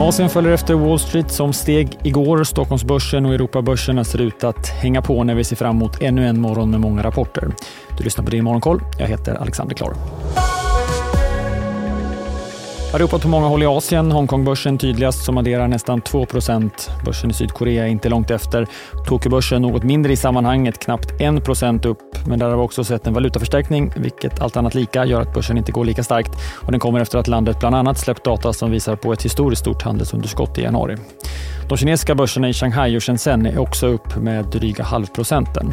Asien följer efter Wall Street som steg igår. Stockholmsbörsen och Europabörserna ser ut att hänga på när vi ser fram emot ännu en morgon med många rapporter. Du lyssnar på Din Morgonkoll. Jag heter Alexander Klar. Det är uppåt på många håll i Asien. Hongkongbörsen tydligast som adderar nästan 2% Börsen i Sydkorea är inte långt efter. Tokyobörsen något mindre i sammanhanget, knappt 1 upp. Men där har vi också sett en valutaförstärkning, vilket allt annat lika gör att börsen inte går lika starkt. Och den kommer efter att landet bland annat släppt data som visar på ett historiskt stort handelsunderskott i januari. De kinesiska börserna i Shanghai och Shenzhen är också upp med dryga halvprocenten.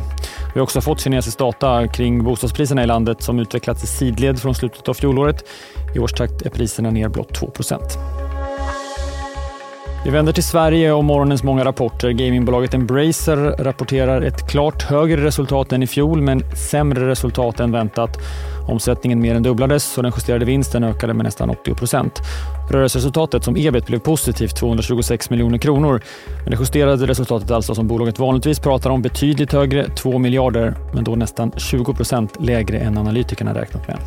Vi har också fått kinesisk data kring bostadspriserna i landet som utvecklats i sidled från slutet av fjolåret. I årstakt är priserna ner blott 2 vi vänder till Sverige och morgonens många rapporter. Gamingbolaget Embracer rapporterar ett klart högre resultat än i fjol, men sämre resultat än väntat. Omsättningen mer än dubblades och den justerade vinsten ökade med nästan 80 procent. Rörelseresultatet som ebit blev positivt 226 miljoner kronor. Men det justerade resultatet alltså som bolaget vanligtvis pratar om betydligt högre, 2 miljarder, men då nästan 20 procent lägre än analytikerna räknat med.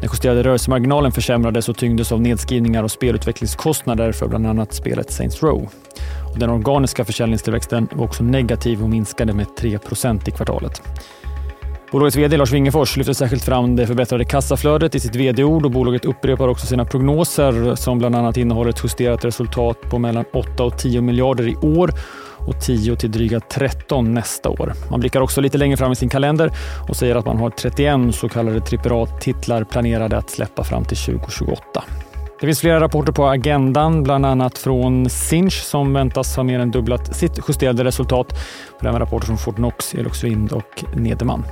Den justerade rörelsemarginalen försämrades och tyngdes av nedskrivningar och spelutvecklingskostnader för bland annat spelet Saints Row. Och den organiska försäljningstillväxten var också negativ och minskade med 3% i kvartalet. Bolagets VD Lars Wingefors lyfter särskilt fram det förbättrade kassaflödet i sitt VD-ord och bolaget upprepar också sina prognoser som bland annat innehåller ett justerat resultat på mellan 8 och 10 miljarder i år och 10 till dryga 13 nästa år. Man blickar också lite längre fram i sin kalender och säger att man har 31 så kallade AAA-titlar planerade att släppa fram till 2028. Det finns flera rapporter på agendan, bland annat från Sinch som väntas ha mer än dubblat sitt justerade resultat. Det även rapporter från Fortnox, Eloxwind och Nederman.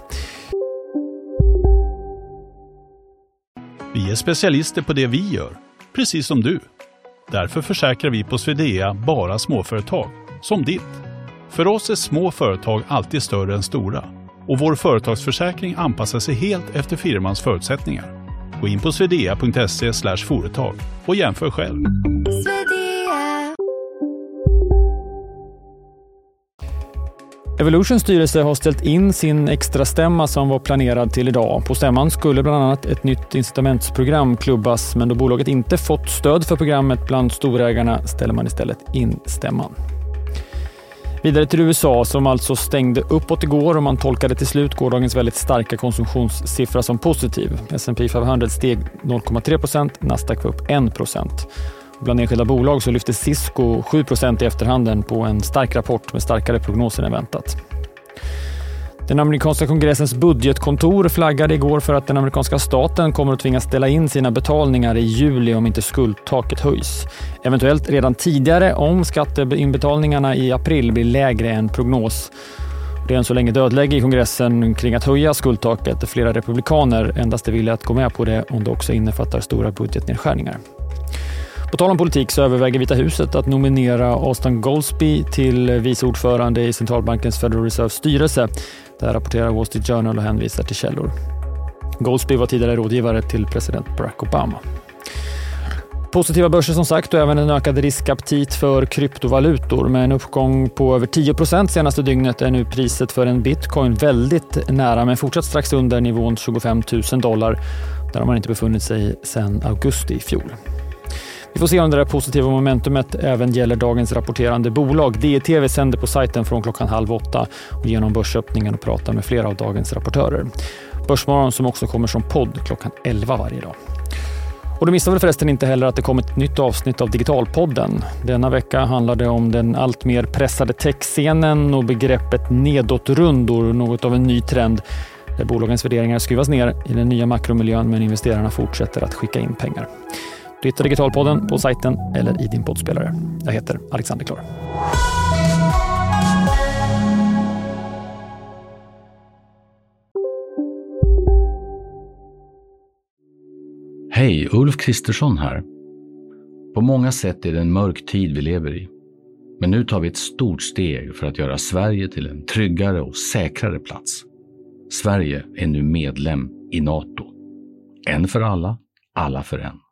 Vi är specialister på det vi gör, precis som du. Därför försäkrar vi på Swedea bara småföretag, som ditt. För oss är små företag alltid större än stora och vår företagsförsäkring anpassar sig helt efter firmans förutsättningar. Gå in på swedea.se företag och jämför själv. Evolutions styrelse har ställt in sin extra stämma som var planerad till idag. På stämman skulle bland annat ett nytt incitamentsprogram klubbas, men då bolaget inte fått stöd för programmet bland storägarna ställer man istället in stämman. Vidare till USA som alltså stängde uppåt igår och man tolkade till slut gårdagens väldigt starka konsumtionssiffra som positiv. S&P 500 steg 0,3 procent, Nasdaq var upp 1 procent. Bland enskilda bolag så lyfte Cisco 7 procent i efterhanden på en stark rapport med starkare prognoser än väntat. Den amerikanska kongressens budgetkontor flaggade igår för att den amerikanska staten kommer att tvingas ställa in sina betalningar i juli om inte skuldtaket höjs. Eventuellt redan tidigare om skatteinbetalningarna i april blir lägre än prognos. Det är än så länge dödläge i kongressen kring att höja skuldtaket. Flera republikaner endast är villiga att gå med på det om det också innefattar stora budgetnedskärningar. På tal om politik så överväger Vita huset att nominera Austin Goldsby till vice ordförande i centralbankens Federal Reserves styrelse. Det här rapporterar Wall Street Journal och hänvisar till källor. Goldsby var tidigare rådgivare till president Barack Obama. Positiva börser som sagt och även en ökad riskaptit för kryptovalutor. Med en uppgång på över 10% senaste dygnet är nu priset för en bitcoin väldigt nära men fortsatt strax under nivån 25 000 dollar. Där har man inte befunnit sig sedan augusti i fjol. Vi får se om det där positiva momentumet även gäller dagens rapporterande bolag. DTV sänder på sajten från klockan halv åtta och genom börsöppningen och pratar med flera av dagens rapportörer. Börsmorgon som också kommer som podd klockan 11 varje dag. Och du missar väl förresten inte heller att det kom ett nytt avsnitt av Digitalpodden. Denna vecka handlar det om den alltmer pressade techscenen och begreppet nedåtrundor, något av en ny trend där bolagens värderingar skruvas ner i den nya makromiljön men investerarna fortsätter att skicka in pengar. Du hittar Digitalpodden på sajten eller i din poddspelare. Jag heter Alexander Klar. Hej, Ulf Kristersson här. På många sätt är det en mörk tid vi lever i. Men nu tar vi ett stort steg för att göra Sverige till en tryggare och säkrare plats. Sverige är nu medlem i Nato. En för alla, alla för en.